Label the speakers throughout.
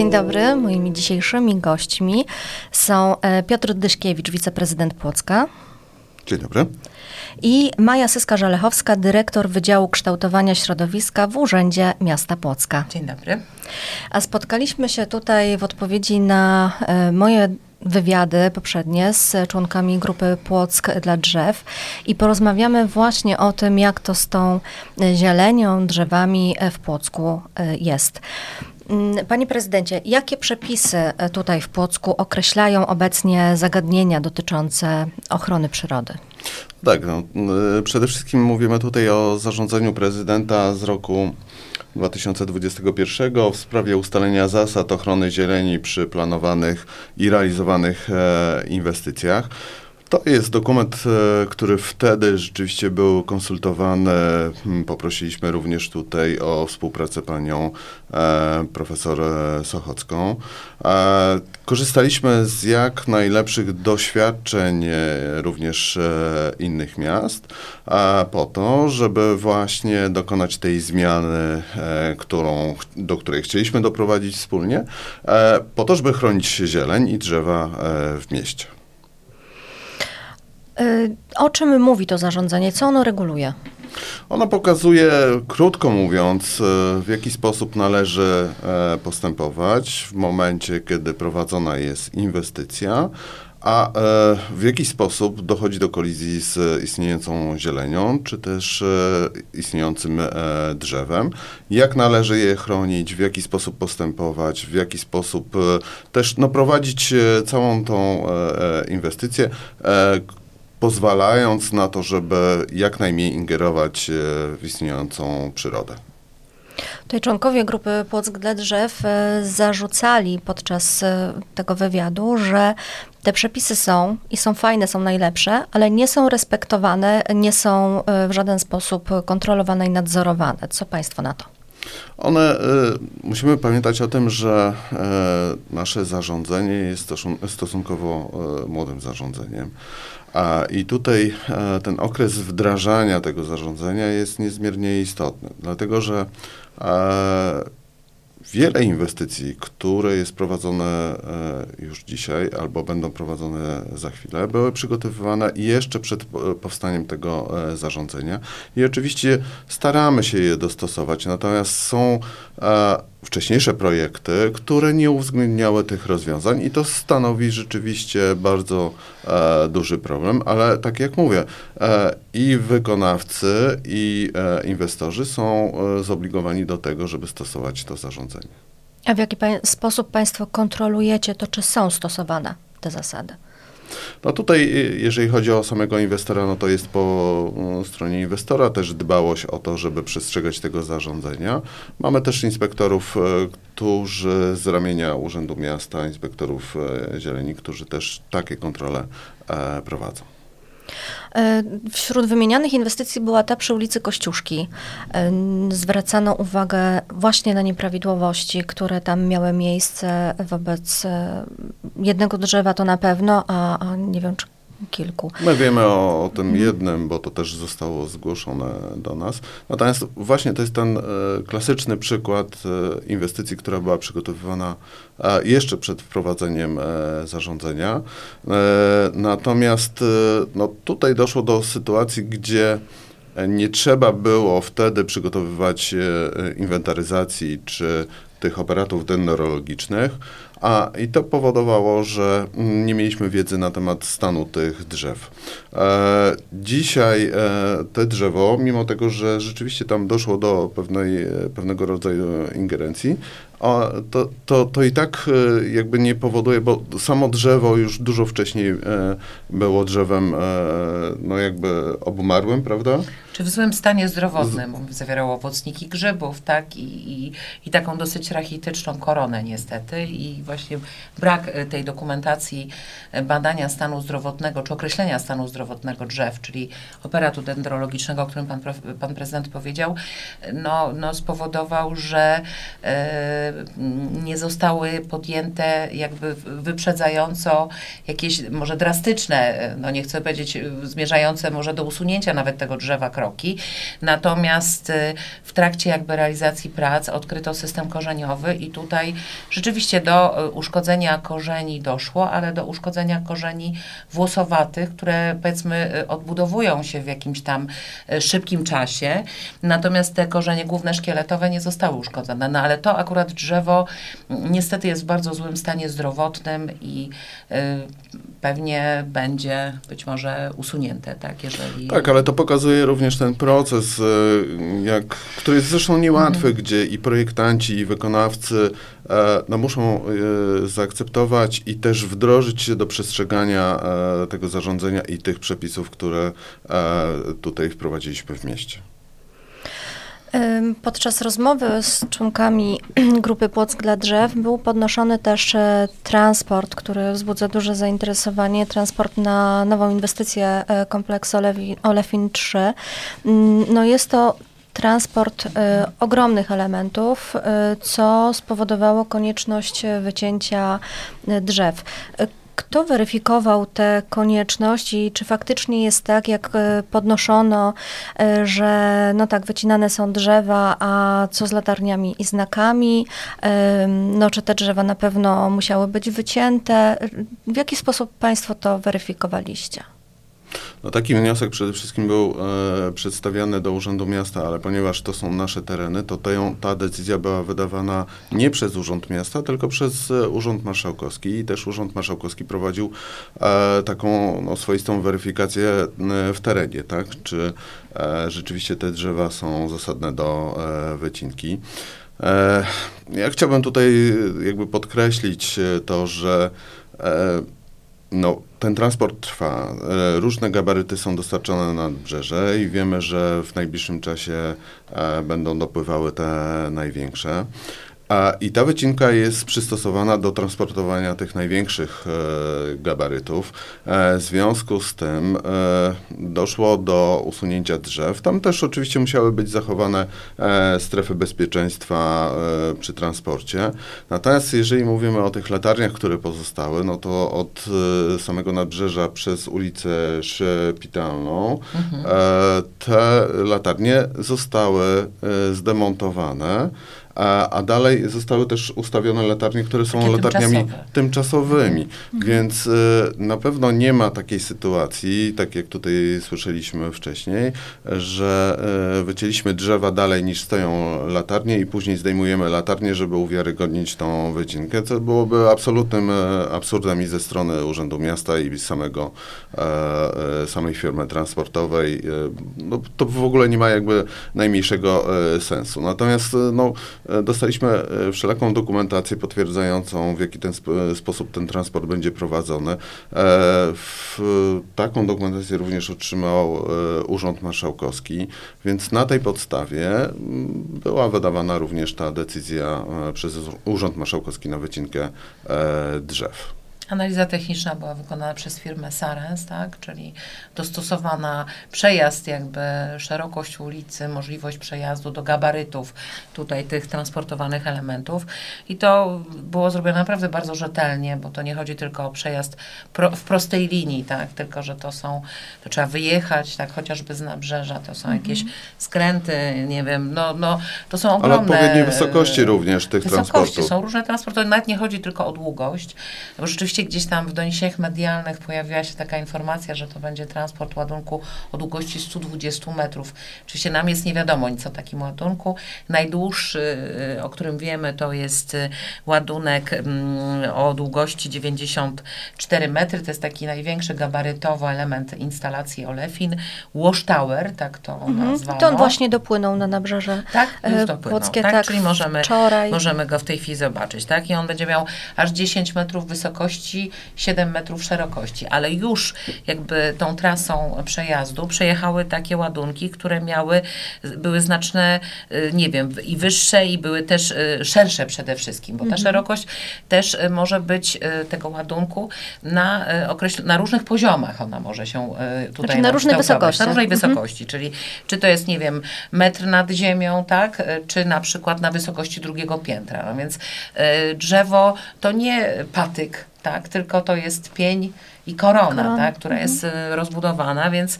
Speaker 1: Dzień dobry. Moimi dzisiejszymi gośćmi są e, Piotr Dyszkiewicz, wiceprezydent Płocka.
Speaker 2: Dzień dobry.
Speaker 1: I Maja Syska-Żalechowska, dyrektor Wydziału Kształtowania Środowiska w Urzędzie Miasta Płocka.
Speaker 3: Dzień dobry.
Speaker 1: A spotkaliśmy się tutaj w odpowiedzi na e, moje wywiady poprzednie z członkami grupy Płock dla Drzew i porozmawiamy właśnie o tym, jak to z tą zielenią, drzewami w Płocku e, jest. Mm, panie prezydencie, jakie przepisy e, tutaj w Płocku określają obecnie zagadnienia dotyczące ochrony przyrody?
Speaker 2: Tak, no, przede wszystkim mówimy tutaj o zarządzeniu prezydenta z roku 2021 w sprawie ustalenia zasad ochrony zieleni przy planowanych i realizowanych e, inwestycjach. To jest dokument, e, który wtedy rzeczywiście był konsultowany. Hmm, poprosiliśmy również tutaj o współpracę panią e, profesor e, Sochocką. Korzystaliśmy z jak najlepszych doświadczeń również innych miast po to, żeby właśnie dokonać tej zmiany, którą, do której chcieliśmy doprowadzić wspólnie, po to, żeby chronić zieleń i drzewa w mieście.
Speaker 1: Y, o czym mówi to zarządzanie? Co ono reguluje?
Speaker 2: Ono pokazuje, krótko mówiąc, y, w jaki sposób należy e, postępować w momencie, kiedy prowadzona jest inwestycja, a e, w jaki sposób dochodzi do kolizji z istniejącą zielenią, czy też e, istniejącym drzewem, jak należy je chronić, w jaki sposób postępować, w jaki sposób też no, prowadzić całą tą inwestycję, pozwalając na to, żeby jak najmniej ingerować e, w istniejącą przyrodę.
Speaker 1: Tutaj członkowie grupy Płock dla Drzew e, zarzucali podczas e, tego wywiadu, że te przepisy są i są fajne, są najlepsze, ale nie są respektowane, nie są w żaden sposób kontrolowane i nadzorowane. Co Państwo na to?
Speaker 2: One, musimy pamiętać o tym, że nasze zarządzenie jest stosunkowo młodym zarządzeniem. I tutaj e, ten okres wdrażania tego zarządzenia jest niezmiernie istotny, dlatego że e, wiele inwestycji, które jest prowadzone e, już dzisiaj albo będą prowadzone za chwilę, były przygotowywane jeszcze przed powstaniem tego zarządzenia. I oczywiście staramy się je dostosować, natomiast są wcześniejsze projekty, które nie uwzględniały tych rozwiązań i to stanowi rzeczywiście bardzo e, duży problem, ale tak jak mówię, e, i wykonawcy, i e, inwestorzy są e, zobligowani do tego, żeby stosować to zarządzenie.
Speaker 1: A w jaki pa sposób Państwo kontrolujecie to, czy są stosowane te zasady?
Speaker 2: No tutaj, y, jeżeli chodzi o samego inwestora, no to jest po mm, stronie inwestora też dbałość o to, żeby przestrzegać tego zarządzenia. Mamy też inspektorów, e, którzy z ramienia Urzędu Miasta, inspektorów e, zieleni, którzy też takie kontrole e, prowadzą.
Speaker 1: E, wśród wymienianych inwestycji była ta przy ulicy Kościuszki. E, zwracano uwagę właśnie na nieprawidłowości, które tam miały miejsce wobec e, jednego drzewa to na pewno, a, a nie wiem, czy kilku.
Speaker 2: My wiemy o, o, tym jednym, bo to też zostało zgłoszone do nas. Natomiast właśnie to jest ten e, klasyczny przykład e, inwestycji, która była przygotowywana e, jeszcze przed wprowadzeniem e, zarządzenia. E, natomiast e, no, tutaj doszło do sytuacji, gdzie nie trzeba było wtedy przygotowywać inwentaryzacji czy tych operatów dendrologicznych, a i to powodowało, że nie mieliśmy wiedzy na temat stanu tych drzew. E, dzisiaj e, te drzewo, mimo tego, że rzeczywiście tam doszło do pewnej, pewnego rodzaju ingerencji, to, to, to i tak e, jakby nie powoduje, bo samo drzewo już dużo wcześniej e, było drzewem e, no jakby obumarłym, prawda?
Speaker 3: Czy w złym stanie zdrowotnym zawierało owocniki grzybów, tak? I, i, I taką dosyć rachityczną koronę niestety i właśnie brak tej dokumentacji badania stanu zdrowotnego, czy określenia stanu zdrowotnego drzew, czyli operatu dendrologicznego, o którym pan, pan prezydent powiedział, no, no spowodował, że e, nie zostały podjęte jakby wyprzedzająco jakieś może drastyczne, e, no nie chcę powiedzieć e, zmierzające może do usunięcia nawet tego drzewa kroki. Natomiast e, w trakcie jakby realizacji prac odkryto system korzeniowy i tutaj rzeczywiście do uszkodzenia korzeni doszło, ale do uszkodzenia korzeni włosowatych, które powiedzmy odbudowują się w jakimś tam szybkim czasie. Natomiast te korzenie główne szkieletowe nie zostały uszkodzone. No ale to akurat drzewo mm, niestety jest w bardzo złym stanie zdrowotnym i y, pewnie będzie być może usunięte, tak, jeżeli...
Speaker 2: Tak, ale to pokazuje również ten proces, e, jak, który jest zresztą niełatwy,
Speaker 3: Mhm.
Speaker 2: gdzie i projektanci, i wykonawcy e, no, muszą e, zaakceptować i też wdrożyć się do przestrzegania e, tego zarządzenia i tych przepisów, które e, tutaj wprowadziliśmy w mieście.
Speaker 1: Podczas rozmowy z członkami grupy Płock dla Drzew był podnoszony też e, transport, który wzbudza duże zainteresowanie, transport na nową inwestycję e, kompleksu Olefin 3. Mm, No jest to transport e, ogromnych elementów, co spowodowało konieczność wycięcia drzew. Kto weryfikował tę konieczność i czy faktycznie jest tak, jak e, podnoszono, e, że no tak, wycinane są drzewa, a co z latarniami i znakami? No, czy te drzewa na pewno musiały być wycięte? W jaki sposób Państwo to weryfikowaliście?
Speaker 2: No taki wniosek przede wszystkim był e, przedstawiany do Urzędu Miasta, ale ponieważ to są nasze tereny, to tę- ta decyzja była wydawana nie przez Urząd Miasta, tylko przez e, Urząd Marszałkowski i też Urząd Marszałkowski prowadził e, taką no, swoistą weryfikację e, w terenie, tak? Czy e, rzeczywiście te drzewa są zasadne do e, wycinki. Ja chciałbym tutaj jakby podkreślić to, że no, ten transport trwa. E, Różne gabaryty są dostarczone na nadbrzeże i wiemy, że w najbliższym czasie e, będą dopływały te największe. A, I ta wycinka jest przystosowana do transportowania tych największych e, gabarytów. E, w związku z tym e, doszło do usunięcia drzew. Tam też oczywiście musiały być zachowane e, strefy bezpieczeństwa e, przy transporcie. Natomiast jeżeli mówimy o tych latarniach, które pozostały, no to od e, samego nadbrzeża przez ulicę Szpitalną
Speaker 3: Mhm.
Speaker 2: te latarnie zostały zdemontowane. A, a dalej zostały też ustawione latarnie, które są
Speaker 3: Takie
Speaker 2: latarniami
Speaker 3: tymczasowe.
Speaker 2: tymczasowymi. Więc e, na pewno nie ma takiej sytuacji, tak jak tutaj słyszeliśmy wcześniej, że e, wycięliśmy drzewa dalej niż stoją latarnie i później zdejmujemy latarnie, żeby uwiarygodnić tą wycinkę, co byłoby absolutnym e, absurdem i ze strony Urzędu Miasta i samego, e, samej firmy transportowej. E, no, to w ogóle nie ma jakby najmniejszego e, sensu. Natomiast e, no, dostaliśmy e, wszelaką dokumentację potwierdzającą, w jaki ten sp- e, sposób ten transport będzie prowadzony. E, w, taką dokumentację również otrzymał e, Urząd Marszałkowski, więc na tej podstawie m, była wydawana również ta decyzja e, przez Urząd Marszałkowski na wycinkę e, drzew.
Speaker 3: Analiza techniczna była wykonana przez firmę Sarens, tak, czyli dostosowana przejazd, jakby szerokość ulicy, możliwość przejazdu do gabarytów tutaj tych transportowanych elementów. I to było zrobione naprawdę bardzo rzetelnie, bo to nie chodzi tylko o przejazd pro, w prostej linii, tak, tylko że to są, to trzeba wyjechać, tak, chociażby z nabrzeża, to są jakieś skręty, nie wiem, no, no to są
Speaker 2: Ale
Speaker 3: ogromne...
Speaker 2: odpowiedniej wysokości również tych
Speaker 3: Wysokości.
Speaker 2: transportów.
Speaker 3: są różne transporty, nawet nie chodzi tylko o długość, bo rzeczywiście gdzieś tam w doniesieniach medialnych pojawiła się taka informacja, że to będzie transport ładunku o długości 120 metrów. Oczywiście nam jest nie wiadomo nic o takim ładunku. Najdłuższy, y, o którym wiemy, to jest y, ładunek mm, o długości 94 metry. To jest taki największy gabarytowo element instalacji Olefin. Watchtower, tak to
Speaker 1: Mhm.
Speaker 3: nazwano.
Speaker 1: To on właśnie dopłynął na nabrzeże
Speaker 3: Tak,
Speaker 1: e,
Speaker 3: już dopłynął,
Speaker 1: Płockie,
Speaker 3: tak?
Speaker 1: tak,
Speaker 3: Czyli możemy,
Speaker 1: wczoraj.
Speaker 3: możemy go w tej chwili zobaczyć, tak? I on będzie miał aż 10 metrów wysokości długości, 7 metrów szerokości, ale już jakby tą trasą przejazdu przejechały takie ładunki, które miały, były znaczne, y, nie wiem, i wyższe i były też y, szersze przede wszystkim, bo ta
Speaker 1: Mhm.
Speaker 3: szerokość też y, może być tego ładunku na, określ- na różnych poziomach ona może się tutaj
Speaker 1: Znaczy na różnej wysokości.
Speaker 3: Na różnej
Speaker 1: Mhm.
Speaker 3: wysokości, czyli czy to jest, nie wiem, metr nad ziemią, tak, czy na przykład na wysokości drugiego piętra. No więc drzewo to nie patyk, tak, tylko to jest pień i korona,
Speaker 1: Korona,
Speaker 3: tak, która
Speaker 1: mhm.
Speaker 3: jest y, rozbudowana, więc y,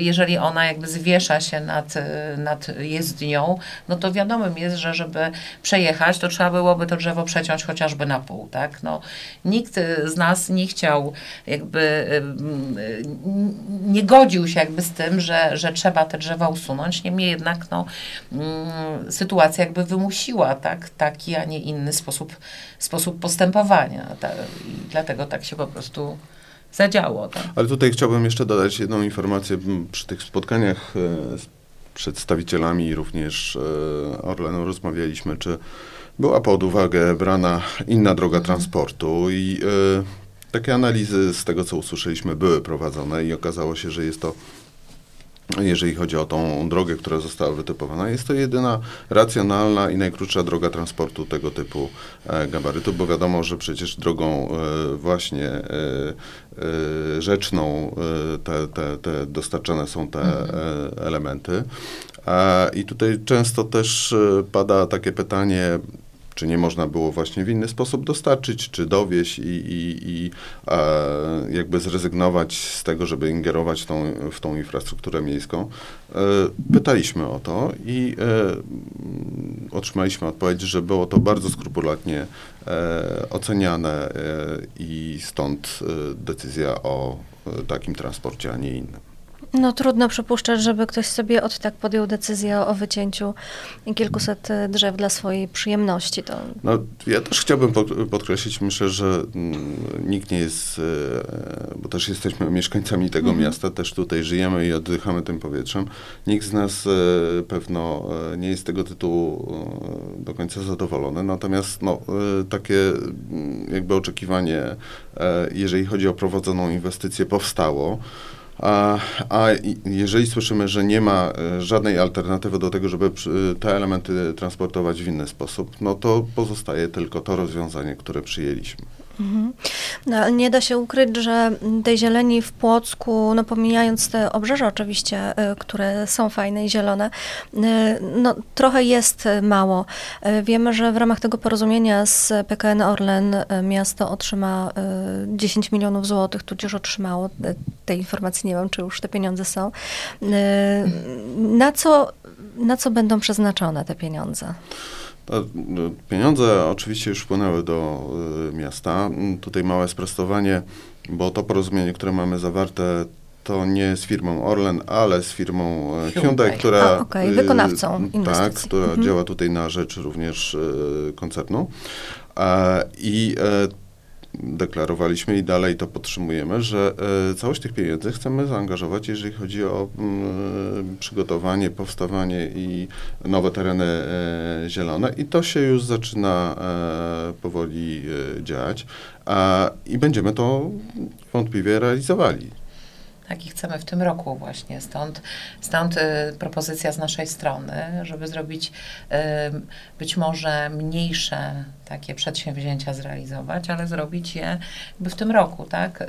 Speaker 3: jeżeli ona jakby zwiesza się nad, y, nad jezdnią, no to wiadomym jest, że żeby przejechać, to trzeba byłoby to drzewo przeciąć chociażby na pół, tak. No, nikt z nas nie chciał jakby, nie godził się jakby z tym, że, że trzeba te drzewa usunąć, niemniej jednak no, mm, sytuacja jakby wymusiła tak, taki, a nie inny sposób, sposób postępowania. Ta, I dlatego tak się po prostu zadziało. Tak.
Speaker 2: Ale tutaj chciałbym jeszcze dodać jedną informację. Przy tych spotkaniach e, z przedstawicielami również e, Orlenu rozmawialiśmy, czy była pod uwagę brana inna droga transportu i e, takie analizy z tego, co usłyszeliśmy, były prowadzone i okazało się, że jest to jeżeli chodzi o tą drogę, która została wytypowana, jest to jedyna racjonalna i najkrótsza droga transportu tego typu e, gabarytu, bo wiadomo, że przecież drogą e, właśnie e, rzeczną te, te, te dostarczane są te e, elementy. I tutaj często też pada takie pytanie, czy nie można było właśnie w inny sposób dostarczyć, czy dowieść i, i, i e, jakby zrezygnować z tego, żeby ingerować tą, w tą infrastrukturę miejską. E, pytaliśmy o to i e, otrzymaliśmy odpowiedź, że było to bardzo skrupulatnie e, oceniane e, i stąd e, decyzja o takim transporcie, a nie innym.
Speaker 1: No trudno przypuszczać, żeby ktoś sobie od tak podjął decyzję o wycięciu kilkuset e, drzew dla swojej przyjemności. To
Speaker 2: No, ja też chciałbym pod- podkreślić, myślę, że mm, nikt nie jest, e, bo też jesteśmy mieszkańcami tego
Speaker 1: Mhm.
Speaker 2: miasta, też tutaj żyjemy i oddychamy tym powietrzem. Nikt z nas e, pewno nie jest z tego tytułu do końca zadowolony, natomiast no, takie mm, jakby oczekiwanie, jeżeli chodzi o prowadzoną inwestycję, powstało. A, a jeżeli słyszymy, że nie ma e, żadnej alternatywy do tego, żeby przy- te elementy transportować w inny sposób, no to pozostaje tylko to rozwiązanie, które przyjęliśmy.
Speaker 1: No, nie da się ukryć, że tej zieleni w Płocku, no pomijając te obrzeża oczywiście, y, które są fajne i zielone, y, no trochę jest mało. Y, Wiemy, że w ramach tego porozumienia z PKN Orlen miasto otrzyma y, 10 milionów złotych, tudzież otrzymało. Tej informacji nie wiem, czy już te pieniądze są. Na co, na co będą przeznaczone te pieniądze?
Speaker 2: No, Pieniądze oczywiście już wpłynęły do y, miasta. Mm, Tutaj małe sprostowanie, bo to porozumienie, które mamy zawarte, to nie z firmą Orlen, ale z firmą e, Hyundai,
Speaker 3: Hyundai.
Speaker 2: która...
Speaker 1: A, okej,
Speaker 2: y,
Speaker 1: wykonawcą
Speaker 2: Tak,
Speaker 1: inwestycji.
Speaker 2: która
Speaker 1: Mhm.
Speaker 2: działa tutaj na rzecz również koncernu. E, I e, deklarowaliśmy i dalej to podtrzymujemy, że e, całość tych pieniędzy chcemy zaangażować, jeżeli chodzi o mm, przygotowanie, powstawanie i nowe tereny e, zielone i to się już zaczyna e, powoli e, dziać i będziemy to wątpliwie realizowali.
Speaker 3: Tak i chcemy w tym roku właśnie. Stąd, stąd y, propozycja z naszej strony, żeby zrobić y, być może mniejsze takie przedsięwzięcia zrealizować, ale zrobić je jakby w tym roku, tak? Y,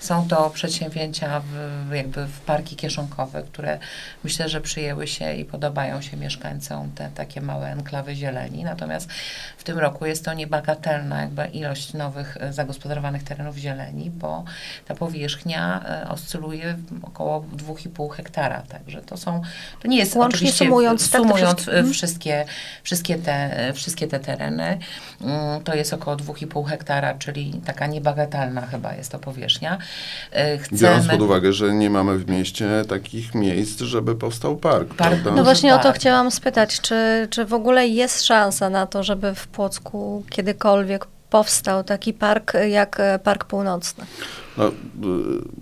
Speaker 3: są to przedsięwzięcia w, jakby w parki kieszonkowe, które myślę, że przyjęły się i podobają się mieszkańcom te takie małe enklawy zieleni. Natomiast w tym roku jest to niebagatelna jakby ilość nowych y, zagospodarowanych terenów zieleni, bo ta powierzchnia e, oscyluje w około 2,5 hektara, także to są, to nie jest
Speaker 1: Łącznie
Speaker 3: oczywiście,
Speaker 1: sumując, tak, te
Speaker 3: sumując
Speaker 1: wszystkie- mhm.
Speaker 3: wszystkie, wszystkie, te, wszystkie te tereny, mm, to jest około 2,5 hektara, czyli taka niebagatelna chyba jest to powierzchnia. E,
Speaker 2: Biorąc
Speaker 3: Chcemy,
Speaker 2: pod uwagę, że nie mamy w mieście takich miejsc, żeby powstał park,
Speaker 3: Park.
Speaker 1: No właśnie o to
Speaker 3: park.
Speaker 1: chciałam spytać, czy, czy w ogóle jest szansa na to, żeby w Płocku kiedykolwiek powstał taki park jak Park Północny?
Speaker 2: No, y,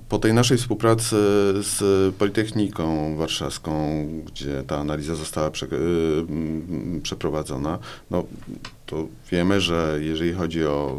Speaker 2: po tej naszej współpracy z Politechniką Warszawską, gdzie ta analiza została prze, y, przeprowadzona, no, to wiemy, że jeżeli chodzi o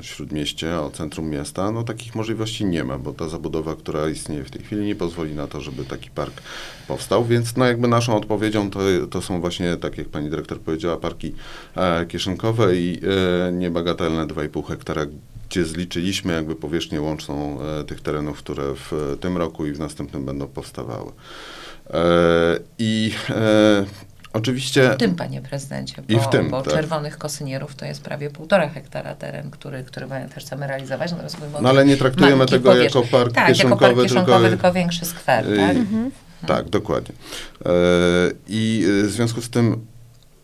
Speaker 2: y, śródmieście, o centrum miasta, no takich możliwości nie ma, bo ta zabudowa, która istnieje w tej chwili, nie pozwoli na to, żeby taki park powstał, więc no jakby naszą odpowiedzią to, to są właśnie, tak jak pani dyrektor powiedziała, parki e, kieszonkowe i e, niebagatelne 2,5 hektara, gdzie zliczyliśmy jakby powierzchnię łączną e, tych terenów, które w tym roku i w następnym będą powstawały. E, I e, Oczywiście.
Speaker 3: W tym, panie prezydencie, bo,
Speaker 2: I w tym,
Speaker 3: bo
Speaker 2: tak.
Speaker 3: Czerwonych Kosynierów to jest prawie półtora hektara teren, który, który też chcemy realizować. Natomiast mówimy o
Speaker 2: No ale nie traktujemy tego
Speaker 3: powierzchni.
Speaker 2: jako park
Speaker 3: tak, jako
Speaker 2: kieszonkowy,
Speaker 3: park kieszonkowy,
Speaker 2: tylko-
Speaker 3: tylko, większy skwer, tak?
Speaker 2: Tak, dokładnie. E, I e, w związku z tym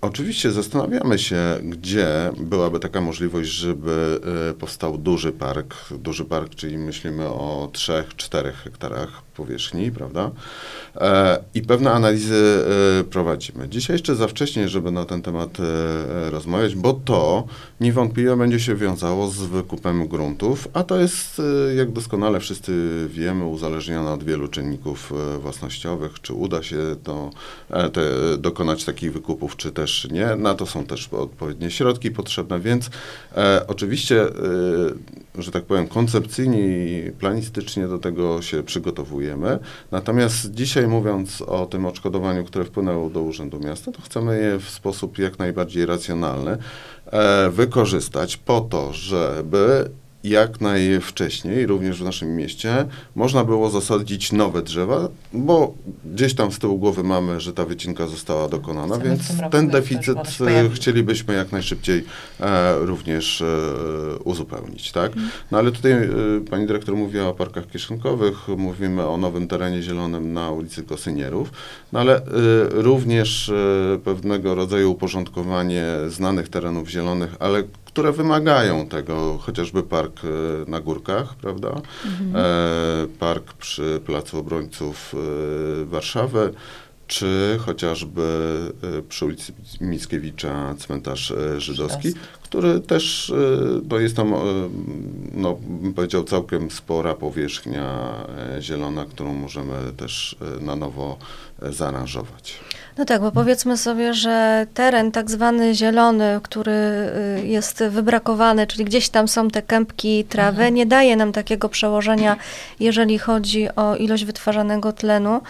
Speaker 2: oczywiście zastanawiamy się, gdzie byłaby taka możliwość, żeby e, powstał duży park. Duży park, czyli myślimy o 3-4 hektarach powierzchni, prawda? E, I pewne analizy e, prowadzimy. Dzisiaj jeszcze za wcześnie, żeby na ten temat e, rozmawiać, bo to niewątpliwie będzie się wiązało z wykupem gruntów, a to jest, jak doskonale wszyscy wiemy, uzależnione od wielu czynników własnościowych, czy uda się to, e, te, dokonać takich wykupów, czy też nie. Na to są też odpowiednie środki potrzebne, więc e, oczywiście, e, że tak powiem, koncepcyjnie i planistycznie do tego się przygotowujemy. Natomiast dzisiaj mówiąc o tym odszkodowaniu, które wpłynęło do Urzędu Miasta, to chcemy je w sposób jak najbardziej racjonalny e, wykorzystać po to, żeby jak najwcześniej, również w naszym mieście, można było zasadzić nowe drzewa, bo gdzieś tam z tyłu głowy mamy, że ta wycinka została dokonana,
Speaker 3: Chcemy
Speaker 2: więc ten deficyt chcielibyśmy jak najszybciej e, również e, uzupełnić, tak? No ale tutaj e, pani dyrektor mówiła o parkach kieszonkowych, mówimy o nowym terenie zielonym na ulicy Kosynierów, no ale e, również e, pewnego rodzaju uporządkowanie znanych terenów zielonych, ale które wymagają tego, chociażby park e, na górkach, prawda? E, park przy Placu Obrońców e, Warszawy, czy chociażby e, przy ulicy Mickiewicza cmentarz żydowski,
Speaker 3: Żydowski.
Speaker 2: Który też e, no jest tam, e, no, bym powiedział, całkiem spora powierzchnia e, zielona, którą możemy też e, na nowo e, zaaranżować.
Speaker 1: No tak, bo powiedzmy sobie, że teren tak zwany zielony, który y, jest wybrakowany, czyli gdzieś tam są te kępki trawy,
Speaker 3: Mhm.
Speaker 1: nie daje nam takiego przełożenia, jeżeli chodzi o ilość wytwarzanego tlenu,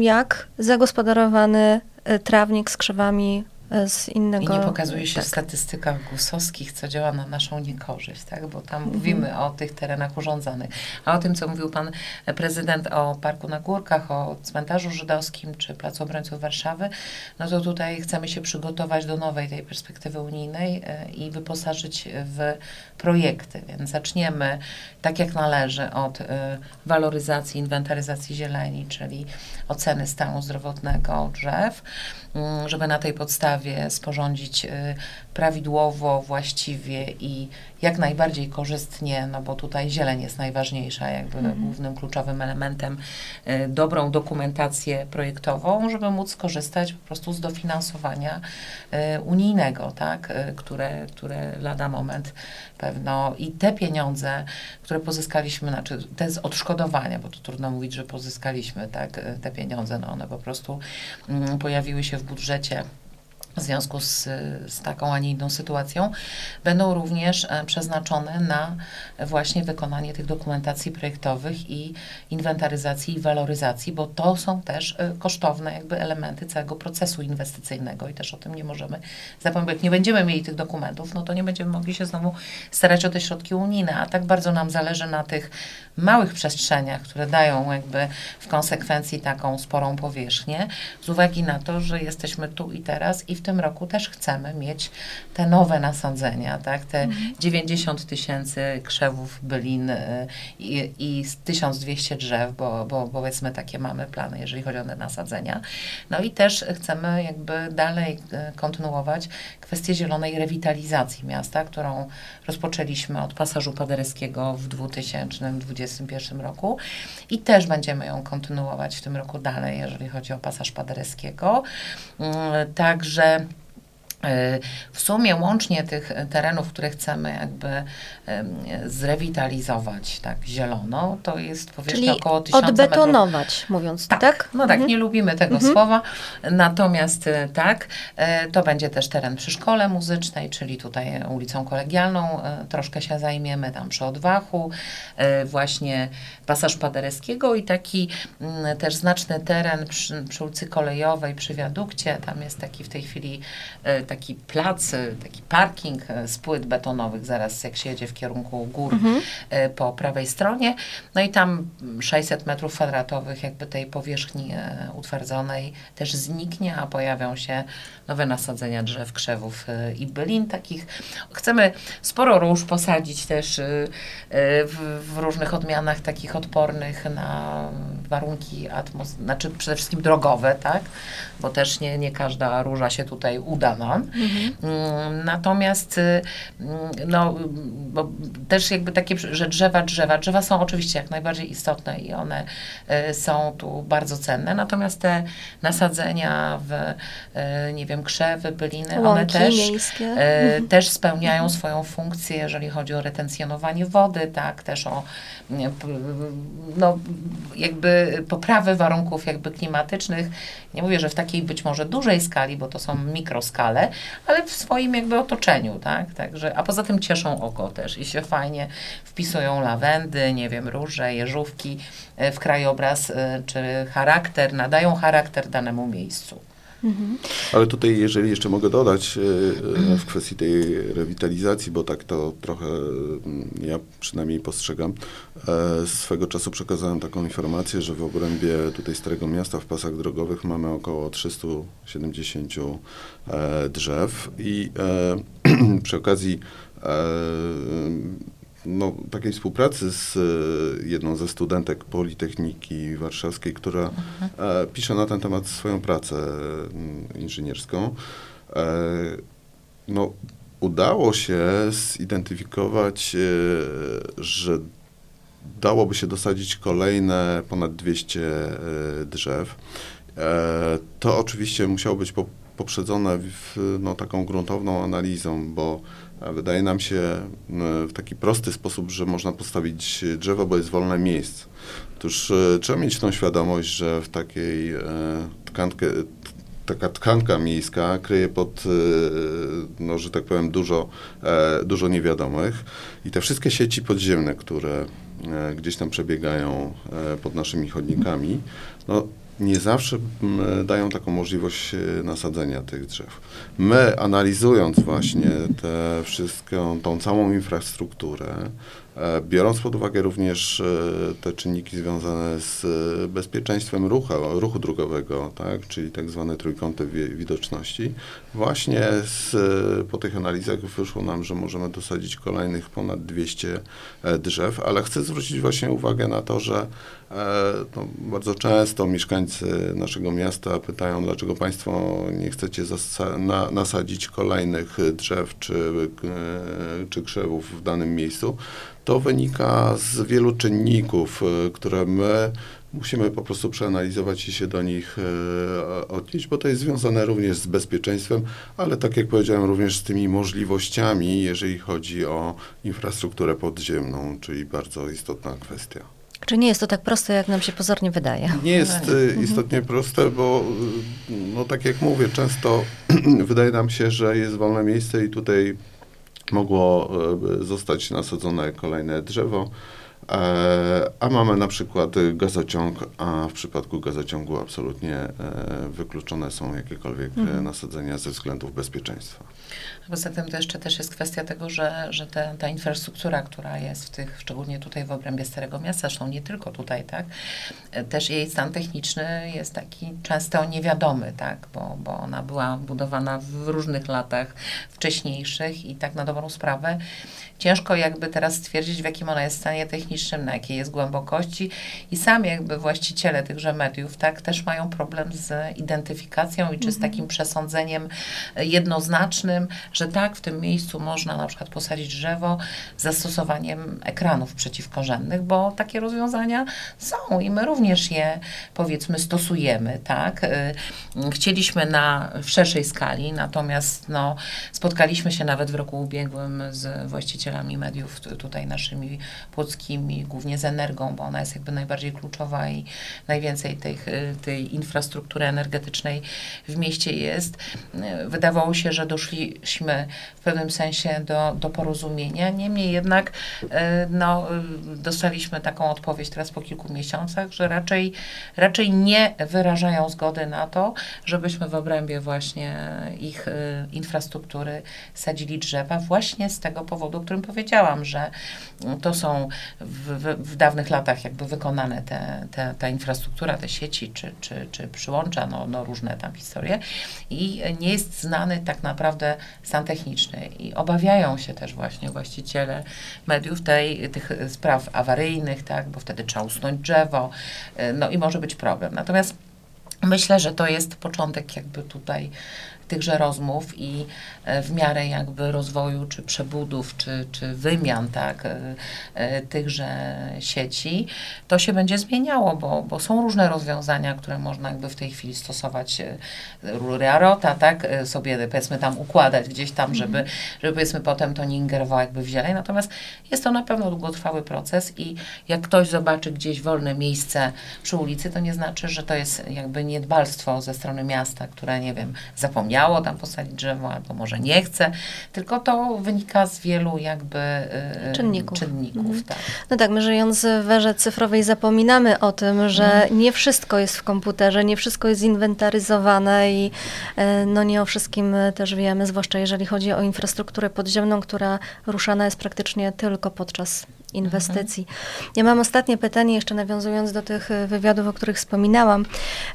Speaker 1: jak zagospodarowany y, trawnik z krzewami y, z
Speaker 3: I
Speaker 1: innego...
Speaker 3: nie pokazuje się
Speaker 1: tak.
Speaker 3: w statystykach gusowskich, co działa na naszą niekorzyść, tak? bo tam
Speaker 1: Mhm.
Speaker 3: mówimy o tych terenach urządzonych. A o tym, co mówił pan prezydent o Parku na Górkach, o cmentarzu żydowskim czy Placu Obrońców Warszawy, no to tutaj chcemy się przygotować do nowej tej perspektywy unijnej e, i wyposażyć w projekty. Więc zaczniemy tak jak należy od e, waloryzacji, inwentaryzacji zieleni, czyli oceny stanu zdrowotnego drzew, mm, żeby na tej podstawie sporządzić y, prawidłowo, właściwie i jak najbardziej korzystnie, no bo tutaj zieleń jest najważniejsza, jakby głównym kluczowym elementem, y, dobrą dokumentację projektową, żeby móc skorzystać po prostu z dofinansowania y, unijnego, tak, które, które lada moment pewno i te pieniądze, które pozyskaliśmy, znaczy te z odszkodowania, bo to trudno mówić, że pozyskaliśmy, tak, te pieniądze, no one po prostu mm, pojawiły się w budżecie w związku z, z taką, a nie inną sytuacją, będą również e, przeznaczone na właśnie wykonanie tych dokumentacji projektowych i inwentaryzacji i waloryzacji, bo to są też e, kosztowne jakby elementy całego procesu inwestycyjnego i też o tym nie możemy zapomnieć. Jak nie będziemy mieli tych dokumentów, no to nie będziemy mogli się znowu starać o te środki unijne, a tak bardzo nam zależy na tych małych przestrzeniach, które dają jakby w konsekwencji taką sporą powierzchnię, z uwagi na to, że jesteśmy tu i teraz i w tym roku też chcemy mieć te nowe nasadzenia, tak, te 90 tysięcy krzewów bylin y, i, i z 1200 drzew, bo, bo powiedzmy takie mamy plany, jeżeli chodzi o te nasadzenia. No i też chcemy jakby dalej y, kontynuować kwestię zielonej rewitalizacji miasta, którą rozpoczęliśmy od pasażu paderewskiego w 2021 roku i też będziemy ją kontynuować w tym roku dalej, jeżeli chodzi o pasaż paderewskiego. Mm, Także w sumie łącznie tych terenów, które chcemy jakby zrewitalizować tak zielono, to jest powierzchnia
Speaker 1: Czyli
Speaker 3: około 1000
Speaker 1: odbetonować,
Speaker 3: metrów.
Speaker 1: mówiąc
Speaker 3: tak.
Speaker 1: tak?
Speaker 3: No tak,
Speaker 1: Mhm.
Speaker 3: nie lubimy tego
Speaker 1: Mhm.
Speaker 3: słowa. Natomiast e, tak, e, to będzie też teren przy szkole muzycznej, czyli tutaj ulicą kolegialną e, troszkę się zajmiemy, tam przy Odwachu, e, właśnie pasaż Paderewskiego i taki mm, też znaczny teren przy, przy ulicy Kolejowej, przy wiadukcie. Tam jest taki w tej chwili e, taki plac, e, taki parking e, z płyt betonowych, zaraz jak się jedzie w kierunku gór
Speaker 1: Mhm.
Speaker 3: e, po prawej stronie. No i tam 600 metrów kwadratowych jakby tej powierzchni utwardzonej też zniknie, a pojawią się nowe nasadzenia drzew, krzewów i bylin takich. Chcemy sporo róż posadzić też w, w różnych odmianach takich odpornych na warunki atmos... znaczy przede wszystkim drogowe, tak? Bo też nie, nie każda róża się tutaj uda nam. Mm, Natomiast y, no, bo też jakby takie, że drzewa, drzewa, drzewa są oczywiście jak najbardziej istotne i one y, są tu bardzo cenne, natomiast te nasadzenia w, y, nie wiem, krzewy, byliny, one
Speaker 1: Łąki
Speaker 3: też,
Speaker 1: miejskie.
Speaker 3: y, też spełniają swoją funkcję, jeżeli chodzi o retencjonowanie wody, tak, też o no, jakby poprawę warunków jakby klimatycznych. Nie mówię, że w takiej być może dużej skali, bo to są mikroskale, ale w swoim jakby otoczeniu, tak? Także, a poza tym cieszą oko też i się fajnie wpisują lawendy, nie wiem, róże, jeżówki e, w krajobraz, e, czy charakter, nadają charakter danemu miejscu.
Speaker 1: Mhm.
Speaker 2: Ale tutaj, jeżeli jeszcze mogę dodać e, e, w kwestii tej rewitalizacji, bo tak to trochę mm, ja przynajmniej postrzegam, e, swego czasu przekazałem taką informację, że w obrębie tutaj Starego Miasta w pasach drogowych mamy około 370 e, drzew i przy okazji no, takiej współpracy z e, jedną ze studentek Politechniki Warszawskiej, która e, pisze na ten temat swoją pracę mm, inżynierską. E, no, udało się zidentyfikować, że dałoby się dosadzić kolejne ponad 200 e, drzew. To oczywiście musiało być po- poprzedzone w, no, taką gruntowną analizą, bo wydaje nam się w taki prosty sposób, że można postawić drzewo, bo jest wolne miejsce. Otóż e, trzeba mieć tą świadomość, że w takiej e, tkankę, taka tkanka miejska kryje pod, e, no, że tak powiem, dużo, dużo niewiadomych i te wszystkie sieci podziemne, które gdzieś tam przebiegają pod naszymi chodnikami, no, nie zawsze m, dają taką możliwość e, nasadzenia tych drzew. My, analizując właśnie tę wszystką, tą całą infrastrukturę, e, biorąc pod uwagę również e, te czynniki związane z bezpieczeństwem ruchu, ruchu drogowego, tak, czyli tak zwane trójkąty wi- widoczności, właśnie z, e, po tych analizach wyszło nam, że możemy dosadzić kolejnych ponad 200 e, drzew, ale chcę zwrócić właśnie uwagę na to, że e, no, bardzo często mieszkańcy naszego miasta pytają, dlaczego Państwo nie chcecie na, nasadzić kolejnych drzew czy, e, czy krzewów w danym miejscu. To wynika z wielu czynników, które my musimy po prostu przeanalizować i się do nich e, odnieść, bo to jest związane również z bezpieczeństwem, ale tak jak powiedziałem, również z tymi możliwościami, jeżeli chodzi o infrastrukturę podziemną, czyli bardzo istotna kwestia.
Speaker 1: Czy nie jest to tak proste, jak nam się pozornie wydaje?
Speaker 2: Nie jest e, istotnie proste, bo e, no tak jak mówię, często wydaje nam się, że jest wolne miejsce i tutaj mogło zostać nasadzone kolejne drzewo, a mamy na przykład e, gazociąg, a w przypadku gazociągu absolutnie e, wykluczone są jakiekolwiek e, nasadzenia ze względów bezpieczeństwa.
Speaker 3: Poza tym to jeszcze też jest kwestia tego, że, że te, ta infrastruktura, która jest w tych, szczególnie tutaj w obrębie Starego Miasta, zresztą nie tylko tutaj, tak, e, też jej stan techniczny jest taki często niewiadomy, tak, bo, bo ona była budowana w różnych latach wcześniejszych i tak na dobrą sprawę ciężko jakby teraz stwierdzić, w jakim ona jest stanie technicznym, na jakiej jest głębokości i sami jakby właściciele tychże mediów, tak, też mają problem z identyfikacją i czy z takim przesądzeniem jednoznacznym, że tak, w tym miejscu można na przykład posadzić drzewo z zastosowaniem ekranów przeciwkorzennych, bo takie rozwiązania są i my również je powiedzmy stosujemy, tak. Y, chcieliśmy na w szerszej skali, natomiast no, spotkaliśmy się nawet w roku ubiegłym z właścicielami mediów tutaj naszymi płockimi, głównie z Energią, bo ona jest jakby najbardziej kluczowa i najwięcej tej, tej infrastruktury energetycznej w mieście jest. Wydawało się, że doszliśmy w pewnym sensie do, do porozumienia, niemniej jednak no, dostaliśmy taką odpowiedź teraz po kilku miesiącach, że raczej, raczej nie wyrażają zgody na to, żebyśmy w obrębie właśnie ich infrastruktury sadzili drzewa właśnie z tego powodu, o którym powiedziałam, że to są w, w, w dawnych latach jakby wykonane te, te, ta infrastruktura, te sieci czy, czy, czy przyłącza, no, no różne tam historie i nie jest znany tak naprawdę stan techniczny i obawiają się też właśnie właściciele mediów tej, tych spraw awaryjnych, tak, bo wtedy trzeba usunąć drzewo, no i może być problem. Natomiast Myślę, że to jest początek jakby tutaj tychże rozmów i e, w miarę jakby rozwoju, czy przebudów, czy, czy wymian, tak, e, e, tychże sieci, to się będzie zmieniało, bo, bo są różne rozwiązania, które można jakby w tej chwili stosować, rury Arota, tak, sobie powiedzmy tam układać gdzieś tam, żeby, mhm. żeby powiedzmy potem to nie ingerowało jakby w zieleń, natomiast jest to na pewno długotrwały proces i jak ktoś zobaczy gdzieś wolne miejsce przy ulicy, to nie znaczy, że to jest jakby niedbalstwo ze strony miasta, które, nie wiem, zapomniało zapomniało tam posadzić drzewo, albo może nie chce, tylko to wynika z wielu jakby y, czynników. czynników mhm. tak.
Speaker 1: No tak, my żyjąc w erze cyfrowej zapominamy o tym, że mhm. nie wszystko jest w komputerze, nie wszystko jest inwentaryzowane i y, no nie o wszystkim też wiemy, zwłaszcza jeżeli chodzi o infrastrukturę podziemną, która ruszana jest praktycznie tylko podczas inwestycji. Mhm. Ja mam ostatnie pytanie, jeszcze nawiązując do tych wywiadów, o których wspominałam.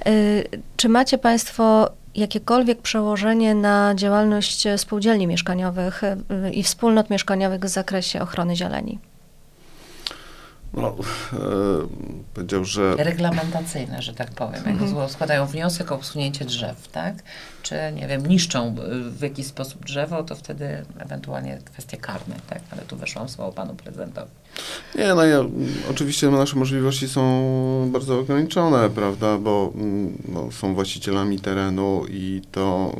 Speaker 1: Y, czy macie Państwo jakiekolwiek przełożenie na działalność spółdzielni mieszkaniowych y, i wspólnot mieszkaniowych w zakresie ochrony zieleni?
Speaker 2: No, e, powiedział, że...
Speaker 3: Reglamentacyjne, że tak powiem. Jak mhm. składają wniosek o usunięcie drzew, tak? Czy, nie wiem, niszczą w jakiś sposób drzewo, to wtedy ewentualnie kwestie karne, tak? Ale tu weszłam słowo panu prezydentowi.
Speaker 2: Nie, no ja, oczywiście nasze możliwości są bardzo ograniczone, prawda, bo mm, no, są właścicielami terenu i to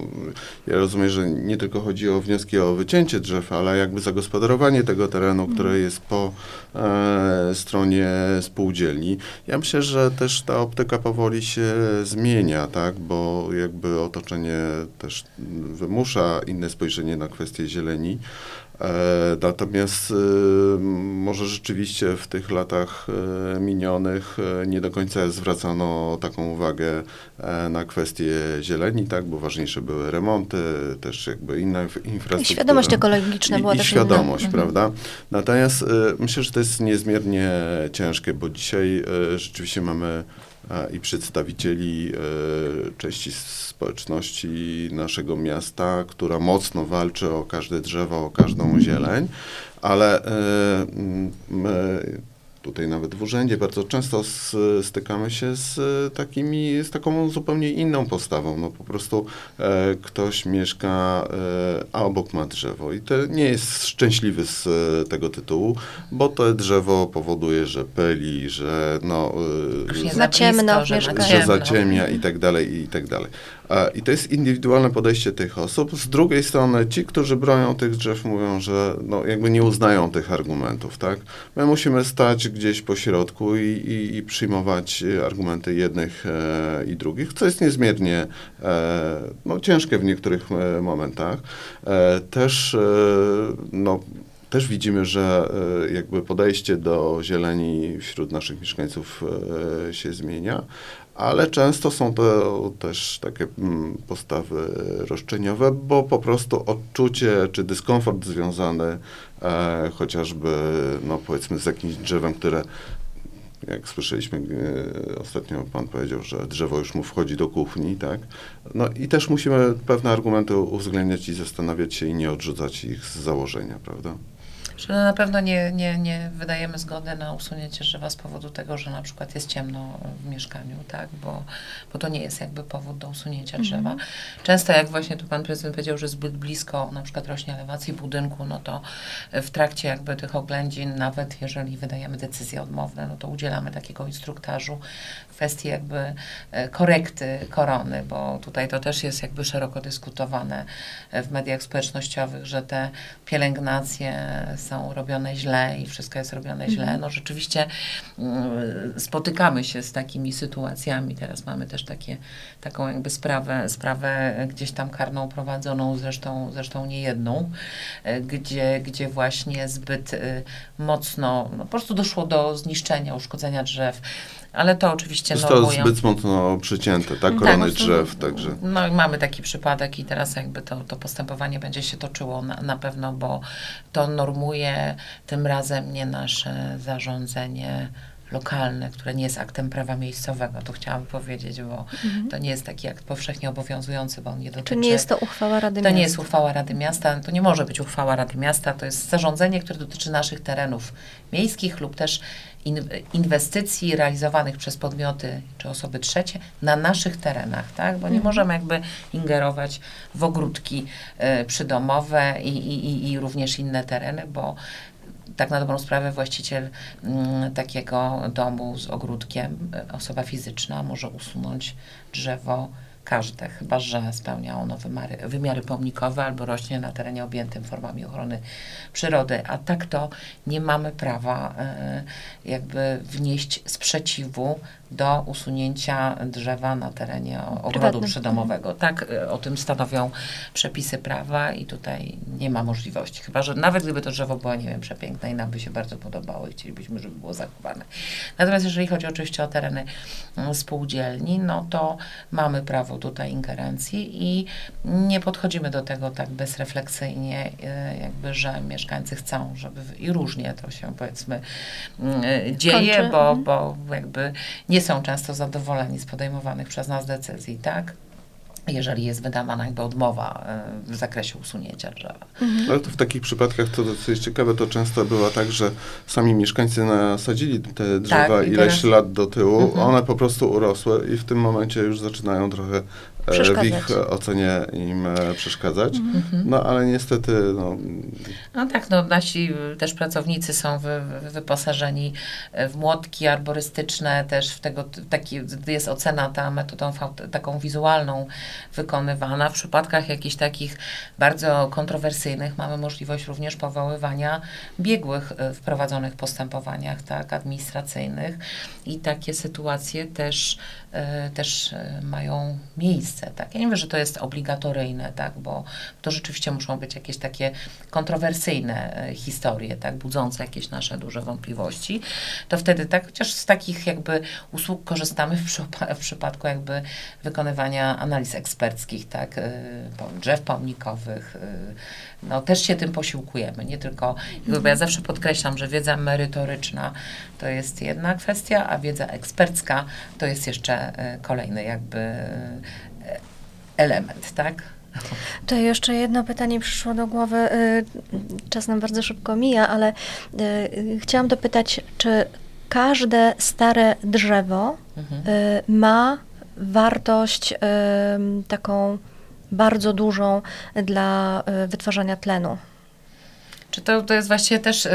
Speaker 2: ja rozumiem, że nie tylko chodzi o wnioski o wycięcie drzew, ale jakby zagospodarowanie tego terenu, mhm. które jest po e, stronie spółdzielni. Ja myślę, że też ta optyka powoli się zmienia, tak, bo jakby otoczenie też wymusza inne spojrzenie na kwestie zieleni. E, natomiast e, może rzeczywiście w tych latach e, minionych nie do końca zwracano taką uwagę na kwestie zieleni, tak, bo ważniejsze były remonty, też jakby inna infrastruktura. I
Speaker 1: świadomość ekologiczna była
Speaker 2: I, i świadomość, inna. Mhm. prawda? Natomiast myślę, że to jest niezmiernie ciężkie, bo dzisiaj rzeczywiście mamy i przedstawicieli części społeczności naszego miasta, która mocno walczy o każde drzewo, o każdą zieleń, ale my tutaj nawet w urzędzie bardzo często z, stykamy się z takimi, z taką zupełnie inną postawą. No po prostu e, ktoś mieszka, e, a obok ma drzewo i to nie jest szczęśliwy z e, tego tytułu, bo to drzewo powoduje, że pyli, że no...
Speaker 1: E, za ciemno,
Speaker 2: że, że zaciemnia i tak dalej, i tak dalej. I to jest indywidualne podejście tych osób. Z drugiej strony ci, którzy bronią tych drzew, mówią, że no, jakby nie uznają tych argumentów, tak? My musimy stać gdzieś po środku i, i, i przyjmować argumenty jednych e, i drugich, co jest niezmiernie e, no, ciężkie w niektórych e, momentach. E, też e, no, też widzimy, że e, jakby podejście do zieleni wśród naszych mieszkańców się zmienia, ale często są to też takie mm, postawy roszczeniowe, bo po prostu odczucie czy dyskomfort związany e, chociażby, no powiedzmy, z jakimś drzewem, które jak słyszeliśmy e, ostatnio, pan powiedział, że drzewo już mu wchodzi do kuchni, tak? No i też musimy pewne argumenty uwzględniać i zastanawiać się i nie odrzucać ich z założenia, prawda?
Speaker 3: Że na pewno nie, nie, nie wydajemy zgody na usunięcie drzewa z powodu tego, że na przykład jest ciemno w mieszkaniu, tak, bo, bo to nie jest jakby powód do usunięcia drzewa.
Speaker 1: Mhm.
Speaker 3: Często jak właśnie tu pan prezydent powiedział, że zbyt blisko na przykład rośnie elewacji budynku, no to w trakcie jakby tych oględzin, nawet jeżeli wydajemy decyzje odmowne, no to udzielamy takiego instruktażu w kwestii jakby e, korekty korony, bo tutaj to też jest jakby szeroko dyskutowane e, w mediach społecznościowych, że te pielęgnacje są robione źle i wszystko jest robione źle. No rzeczywiście mm, spotykamy się z takimi sytuacjami. Teraz mamy też takie, taką jakby sprawę, sprawę gdzieś tam karną prowadzoną, zresztą, zresztą nie jedną, e, gdzie, gdzie właśnie zbyt y, mocno, no po prostu doszło do zniszczenia, uszkodzenia drzew. Ale to oczywiście
Speaker 2: Zostało
Speaker 3: normują.
Speaker 2: zbyt mocno przycięte, tak? Korony drzew, także...
Speaker 3: No i mamy taki przypadek i teraz jakby to, to postępowanie będzie się toczyło na, na pewno, bo to normuje tym razem nie nasze zarządzenie lokalne, które nie jest aktem prawa miejscowego, to chciałam powiedzieć, bo to nie jest taki akt powszechnie obowiązujący, bo on nie dotyczy...
Speaker 1: Czy nie jest to uchwała Rady
Speaker 3: To
Speaker 1: Miasta?
Speaker 3: nie jest uchwała Rady Miasta, to nie może być uchwała Rady Miasta, to jest zarządzenie, które dotyczy naszych terenów miejskich lub też inwestycji realizowanych przez podmioty czy osoby trzecie na naszych terenach, tak? Bo nie
Speaker 1: Mhm.
Speaker 3: możemy jakby ingerować w ogródki e, przydomowe i, i, i, i również inne tereny, bo tak na dobrą sprawę właściciel mm, takiego domu z ogródkiem, e, osoba fizyczna może usunąć drzewo każde, chyba że spełnia ono wymary, wymiary pomnikowe albo rośnie na terenie objętym formami ochrony przyrody, a tak to nie mamy prawa e, jakby wnieść sprzeciwu do usunięcia drzewa na terenie ogrodu
Speaker 1: Prywatnym.
Speaker 3: przydomowego. Tak e, o tym stanowią przepisy prawa i tutaj nie ma możliwości. Chyba, że nawet gdyby to drzewo było, nie wiem, przepiękne i nam by się bardzo podobało i chcielibyśmy, żeby było zachowane. Natomiast jeżeli chodzi oczywiście o tereny mm, spółdzielni, no to mamy prawo tutaj ingerencji i nie podchodzimy do tego tak bezrefleksyjnie, e, jakby, że mieszkańcy chcą, żeby i różnie to się powiedzmy mm, e, dzieje,
Speaker 1: Kończy,
Speaker 3: bo,
Speaker 1: mhm.
Speaker 3: bo jakby nie są często zadowoleni z podejmowanych przez nas decyzji, tak? Jeżeli jest wydawana jakby odmowa e, w zakresie usunięcia drzewa.
Speaker 2: Ale to w takich przypadkach, to dosyć ciekawe, to często było tak, że sami mieszkańcy nasadzili te drzewa
Speaker 3: Tak,
Speaker 2: ileś
Speaker 3: teraz-
Speaker 2: lat do tyłu,
Speaker 3: Mhm.
Speaker 2: one po prostu urosły i w tym momencie już zaczynają trochę w
Speaker 1: Przeszkadzać.
Speaker 2: ich e, ocenie im e, przeszkadzać.
Speaker 3: Mhm.
Speaker 2: No ale niestety, no,
Speaker 3: No tak, no nasi y, też pracownicy są wy, wy- wyposażeni y, w młotki arborystyczne, też w tego, taki, jest ocena ta metodą taką wizualną wykonywana. W przypadkach jakichś takich bardzo kontrowersyjnych mamy możliwość również powoływania biegłych w prowadzonych postępowaniach tak, administracyjnych i takie sytuacje też, też mają miejsce. Tak. Ja nie mówię, że to jest obligatoryjne, tak, bo to rzeczywiście muszą być jakieś takie kontrowersyjne e, historie, tak, budzące jakieś nasze duże wątpliwości, to wtedy tak, chociaż z takich jakby usług korzystamy w, przypa- w przypadku jakby wykonywania analiz eksperckich, tak, e, drzew pomnikowych, e, no też się tym posiłkujemy, nie tylko, bo ja zawsze podkreślam, że wiedza merytoryczna to jest jedna kwestia, a wiedza ekspercka to jest jeszcze kolejny jakby element, tak?
Speaker 1: To jeszcze jedno pytanie przyszło do głowy. Y, Czas nam bardzo szybko mija, ale y, chciałam dopytać, czy każde stare drzewo
Speaker 3: Mhm.
Speaker 1: y, ma wartość taką bardzo dużą dla wytwarzania tlenu?
Speaker 3: Czy to, to jest właściwie też,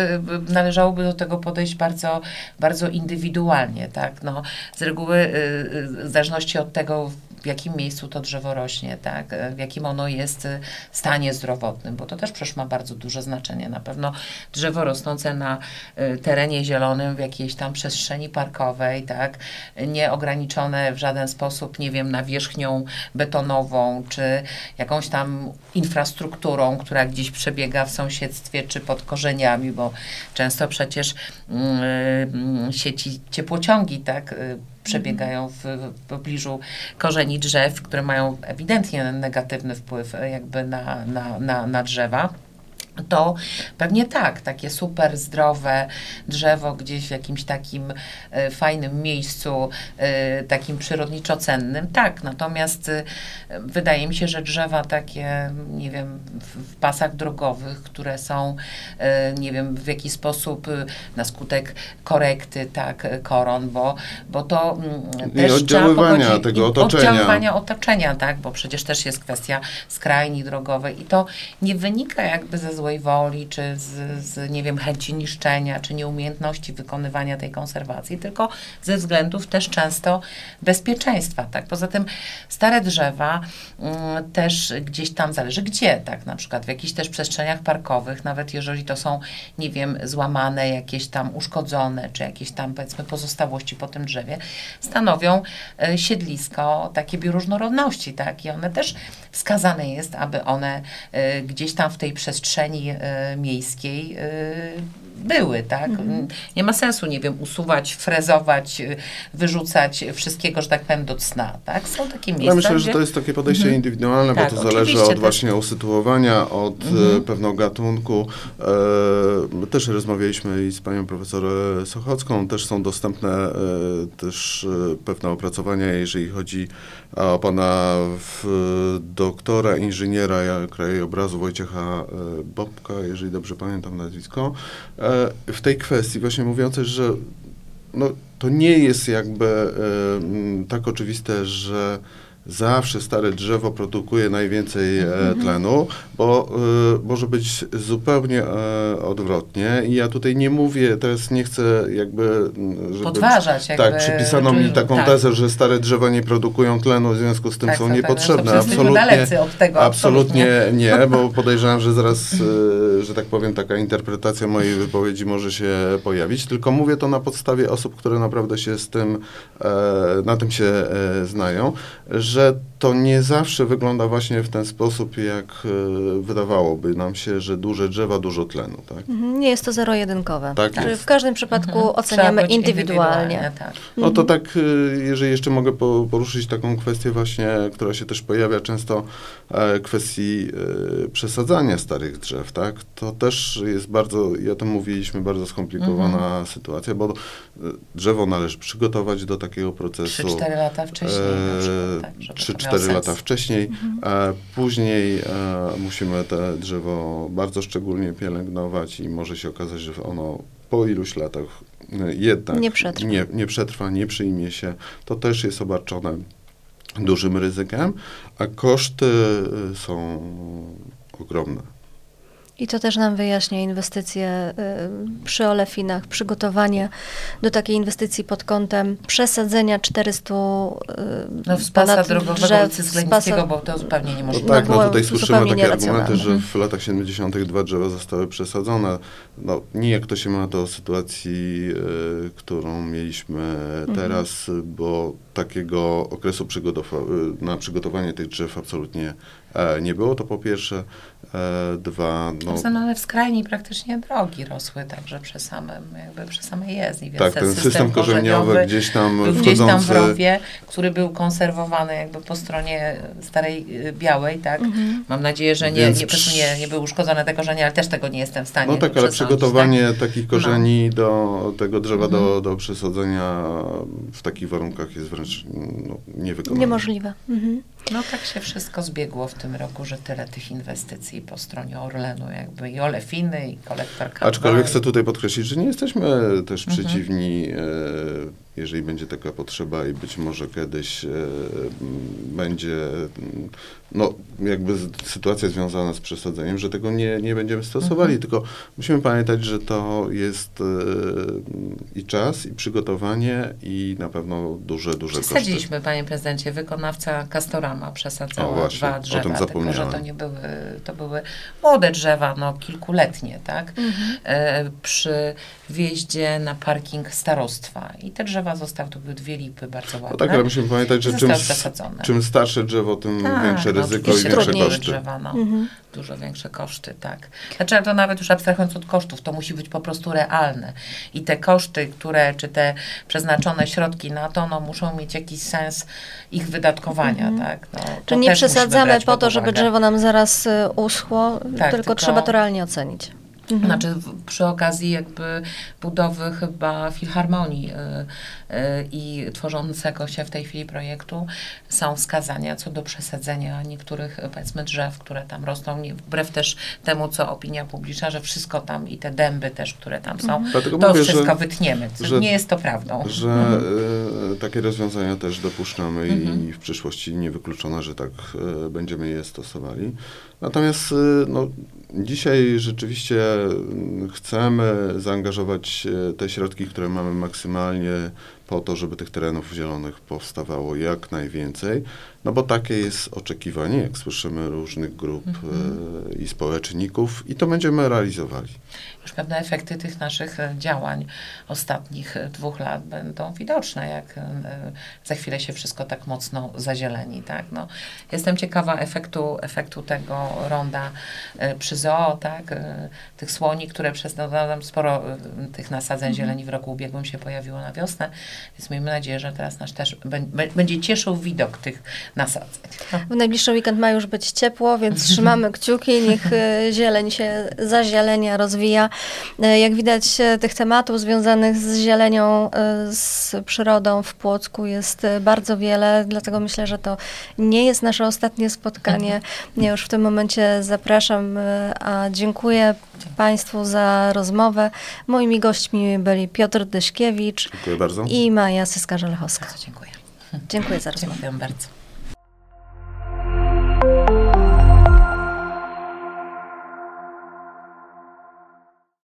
Speaker 3: należałoby do tego podejść bardzo, bardzo indywidualnie, tak? No, z reguły w zależności od tego, w jakim miejscu to drzewo rośnie, tak? y, W jakim ono jest y, stanie zdrowotnym, bo to też przecież ma bardzo duże znaczenie. Na pewno drzewo rosnące na y, terenie zielonym, w jakiejś tam przestrzeni parkowej, tak? Nieograniczone w żaden sposób, nie wiem, nawierzchnią betonową, czy jakąś tam infrastrukturą, która gdzieś przebiega w sąsiedztwie, czy pod korzeniami, bo często przecież mm, sieci ciepłociągi, tak, przebiegają w, w pobliżu korzeni drzew, które mają ewidentnie negatywny wpływ y, jakby na, na, na, na drzewa. To pewnie tak, takie super zdrowe drzewo gdzieś w jakimś takim e, fajnym miejscu, e, takim przyrodniczo cennym, tak. Natomiast e, wydaje mi się, że drzewa takie, nie wiem, w, w pasach drogowych, które są, e, nie wiem, w jakiś sposób e, na skutek korekty, tak, e, koron, bo, bo to mm,
Speaker 2: I
Speaker 3: też
Speaker 2: oddziaływania
Speaker 3: trzeba pogodzić-
Speaker 2: tego
Speaker 3: i
Speaker 2: otoczenia.
Speaker 3: Oddziaływania otoczenia, tak, bo przecież też jest kwestia skrajni drogowej i to nie wynika jakby ze złej woli, czy z, z, nie wiem, chęci niszczenia, czy nieumiejętności wykonywania tej konserwacji, tylko ze względów też często bezpieczeństwa, tak. Poza tym stare drzewa mm, też gdzieś tam zależy. Gdzie, tak, na przykład w jakichś też przestrzeniach parkowych, nawet jeżeli to są, nie wiem, złamane, jakieś tam uszkodzone, czy jakieś tam powiedzmy pozostałości po tym drzewie, stanowią e, siedlisko takie bioróżnorodności, tak, i one też wskazane jest, aby one e, gdzieś tam w tej przestrzeni e, miejskiej e, były, tak? Nie ma sensu, nie wiem, usuwać, frezować, y, wyrzucać wszystkiego, że tak powiem, do cna, tak? Są takie miejsca,
Speaker 2: Ja myślę, że
Speaker 3: gdzie-
Speaker 2: to jest takie podejście indywidualne,
Speaker 3: Tak,
Speaker 2: bo to zależy od
Speaker 3: też.
Speaker 2: właśnie usytuowania, od e, pewnego gatunku. E, też rozmawialiśmy i z panią profesor e, Sochocką, też są dostępne e, też e, pewne opracowania, jeżeli chodzi o pana w, doktora, inżyniera krajobrazu Wojciecha e, Bobka, jeżeli dobrze pamiętam nazwisko, e, w tej kwestii właśnie mówiące, że no, to nie jest jakby e, tak oczywiste, że zawsze stare drzewo produkuje najwięcej e, tlenu, bo e, może być zupełnie e, odwrotnie. I ja tutaj nie mówię, teraz nie chcę jakby... Żeby,
Speaker 3: Podważać jakby,
Speaker 2: Tak, przypisano mi taką
Speaker 3: tak.
Speaker 2: tezę, że stare drzewa nie produkują tlenu, w związku z tym
Speaker 3: Tak,
Speaker 2: są
Speaker 3: tak,
Speaker 2: niepotrzebne.
Speaker 3: tak, jesteśmy dalecy od tego,
Speaker 2: absolutnie nie, bo podejrzewam, że zaraz, że tak powiem, taka interpretacja mojej wypowiedzi może się pojawić. Tylko mówię to na podstawie osób, które naprawdę się z tym, na tym się znają, że że to nie zawsze wygląda właśnie w ten sposób, jak e, wydawałoby nam się, że duże drzewa, dużo tlenu. Tak?
Speaker 1: Mhm, Nie jest to zero-jedynkowe.
Speaker 2: Tak jest.
Speaker 1: w każdym przypadku
Speaker 3: Mhm.
Speaker 1: oceniamy
Speaker 3: być
Speaker 1: indywidualnie.
Speaker 3: tak.
Speaker 2: No to tak, y, jeżeli jeszcze mogę po- poruszyć taką kwestię właśnie, która się też pojawia często, e, kwestii e, przesadzania starych drzew, tak? To też jest bardzo, i o tym mówiliśmy, bardzo skomplikowana sytuacja, bo e, drzewo należy przygotować do takiego procesu.
Speaker 3: 3-4 lata wcześniej tak, to miało
Speaker 2: 3-4
Speaker 3: sens.
Speaker 2: lata wcześniej. E, później e, musimy te drzewo bardzo szczególnie pielęgnować i może się okazać, że ono po iluś latach e, jednak
Speaker 1: Nie przetrwa.
Speaker 2: nie, nie przetrwa, nie przyjmie się. To też jest obarczone dużym ryzykiem, a koszty e, są ogromne.
Speaker 1: I to też nam wyjaśnia inwestycje y, przy olefinach, przygotowanie do takiej inwestycji pod kątem przesadzenia 400 y,
Speaker 3: No w pasa drogowego
Speaker 1: drzew
Speaker 3: ulicy
Speaker 1: z
Speaker 3: Zglębickiego,
Speaker 1: pasa-
Speaker 3: bo to zupełnie
Speaker 2: No
Speaker 3: niemożliwe.
Speaker 2: tak, no
Speaker 1: było
Speaker 2: tutaj słyszymy takie argumenty, że w latach 70. dwa drzewa zostały przesadzone. No nijak to się ma do sytuacji, e, którą mieliśmy teraz, bo takiego okresu przygotowa- e, na przygotowanie tych drzew absolutnie e, nie było, to po pierwsze. E, dwa, no,
Speaker 3: No, no, ale w skrajni praktycznie drogi rosły, także przy samym, jakby przy samej jezdni. Więc
Speaker 2: tak, ten system korzeniowy gdzieś tam
Speaker 3: był gdzieś tam w
Speaker 2: wchodzący...
Speaker 3: rowie, który był konserwowany jakby po stronie starej y, białej, tak? Mam nadzieję, że nie,
Speaker 2: Więc
Speaker 3: nie, nie, nie były uszkodzone te korzenie, ale też tego nie jestem w stanie
Speaker 2: No tak, ale przygotowanie
Speaker 3: tak?
Speaker 2: takich korzeni do tego drzewa do,
Speaker 3: Mhm.
Speaker 2: do przesadzenia w takich warunkach jest wręcz no, niewykonalne.
Speaker 1: Niemożliwe. Mhm.
Speaker 3: No tak się wszystko zbiegło w tym roku, że tyle tych inwestycji po stronie Orlenu, jakby i Olefiny, i kolektor K2.
Speaker 2: Aczkolwiek chcę tutaj podkreślić, że nie jesteśmy też
Speaker 3: Mhm.
Speaker 2: przeciwni, e, jeżeli będzie taka potrzeba i być może kiedyś e, będzie no, jakby sytuacja związana z przesadzeniem, że tego nie, nie będziemy stosowali,
Speaker 3: Mhm.
Speaker 2: tylko musimy pamiętać, że to jest e, i czas, i przygotowanie, i na pewno duże, duże koszty.
Speaker 3: Przesadziliśmy, panie prezydencie, wykonawca Castorama przesadzała
Speaker 2: O, właśnie,
Speaker 3: dwa
Speaker 2: o
Speaker 3: drzewa,
Speaker 2: tym
Speaker 3: tylko że
Speaker 2: zapomniałem.
Speaker 3: to nie były, to były młode drzewa, no kilkuletnie, tak? E, przy wjeździe na parking starostwa. I te drzewa zostały, to były dwie lipy bardzo ładne.
Speaker 2: No tak, ale musimy pamiętać, że czym, czym starsze drzewo, tym
Speaker 3: Tak,
Speaker 2: większe
Speaker 3: no,
Speaker 2: ryzyko i większe koszty.
Speaker 3: drzewa, no.
Speaker 1: Mhm.
Speaker 3: Dużo większe koszty, tak. Znaczy, ale to nawet już abstrahując od kosztów, to musi być po prostu realne. I te koszty, które, czy te przeznaczone środki na to, no muszą mieć jakiś sens ich wydatkowania,
Speaker 1: Mhm.
Speaker 3: tak. No,
Speaker 1: Czyli nie przesadzamy po to, żeby drzewo nam zaraz y, uschło,
Speaker 3: Tak,
Speaker 1: tylko,
Speaker 3: tylko-
Speaker 1: trzeba to realnie ocenić. Mhm.
Speaker 3: Znaczy w, przy okazji jakby budowy chyba Filharmonii y, y, i tworzącego się w tej chwili projektu są wskazania co do przesadzenia niektórych y, powiedzmy drzew, które tam rosną, nie, wbrew też temu, co opinia publiczna, że wszystko tam i te dęby też, które tam są,
Speaker 2: Dlatego
Speaker 3: to
Speaker 2: mówię,
Speaker 3: wszystko
Speaker 2: że-
Speaker 3: wytniemy. co
Speaker 2: że-
Speaker 3: nie jest to prawdą.
Speaker 2: Że e, takie rozwiązania też dopuszczamy
Speaker 3: Mhm.
Speaker 2: i w przyszłości niewykluczone, że tak e, będziemy je stosowali. Natomiast e, no, dzisiaj rzeczywiście mm, chcemy zaangażować e, te środki, które mamy maksymalnie po to, żeby tych terenów zielonych powstawało jak najwięcej, no bo takie jest oczekiwanie, jak słyszymy różnych grup e, i społeczników i to będziemy realizowali.
Speaker 3: już pewne efekty tych naszych e, działań ostatnich e, dwóch lat będą widoczne, jak za chwilę się wszystko tak mocno zazieleni. Tak? No, jestem ciekawa efektu, efektu tego ronda przy zoo, tak? tych słoni, które przez no, sporo tych nasadzeń zieleni w roku ubiegłym się pojawiło na wiosnę, więc miejmy nadzieję, że teraz nasz też bę- bę- będzie cieszył widok tych nasadzeń. No.
Speaker 1: W najbliższy weekend ma już być ciepło, więc trzymamy kciuki, niech e, zieleń się zazielenia, rozwija. E, Jak widać, e, tych tematów związanych z zielenią, z przyrodą w Płocku jest bardzo wiele, dlatego myślę, że to nie jest nasze ostatnie spotkanie. Ja już w tym momencie zapraszam, a dziękuję Państwu za rozmowę. Moimi gośćmi byli Piotr Dyszkiewicz
Speaker 2: Dziękuję bardzo.
Speaker 1: i Maja Syska-Żelechowska.
Speaker 3: Bardzo dziękuję.
Speaker 1: Dziękuję za rozmowę.
Speaker 3: Dziękuję bardzo.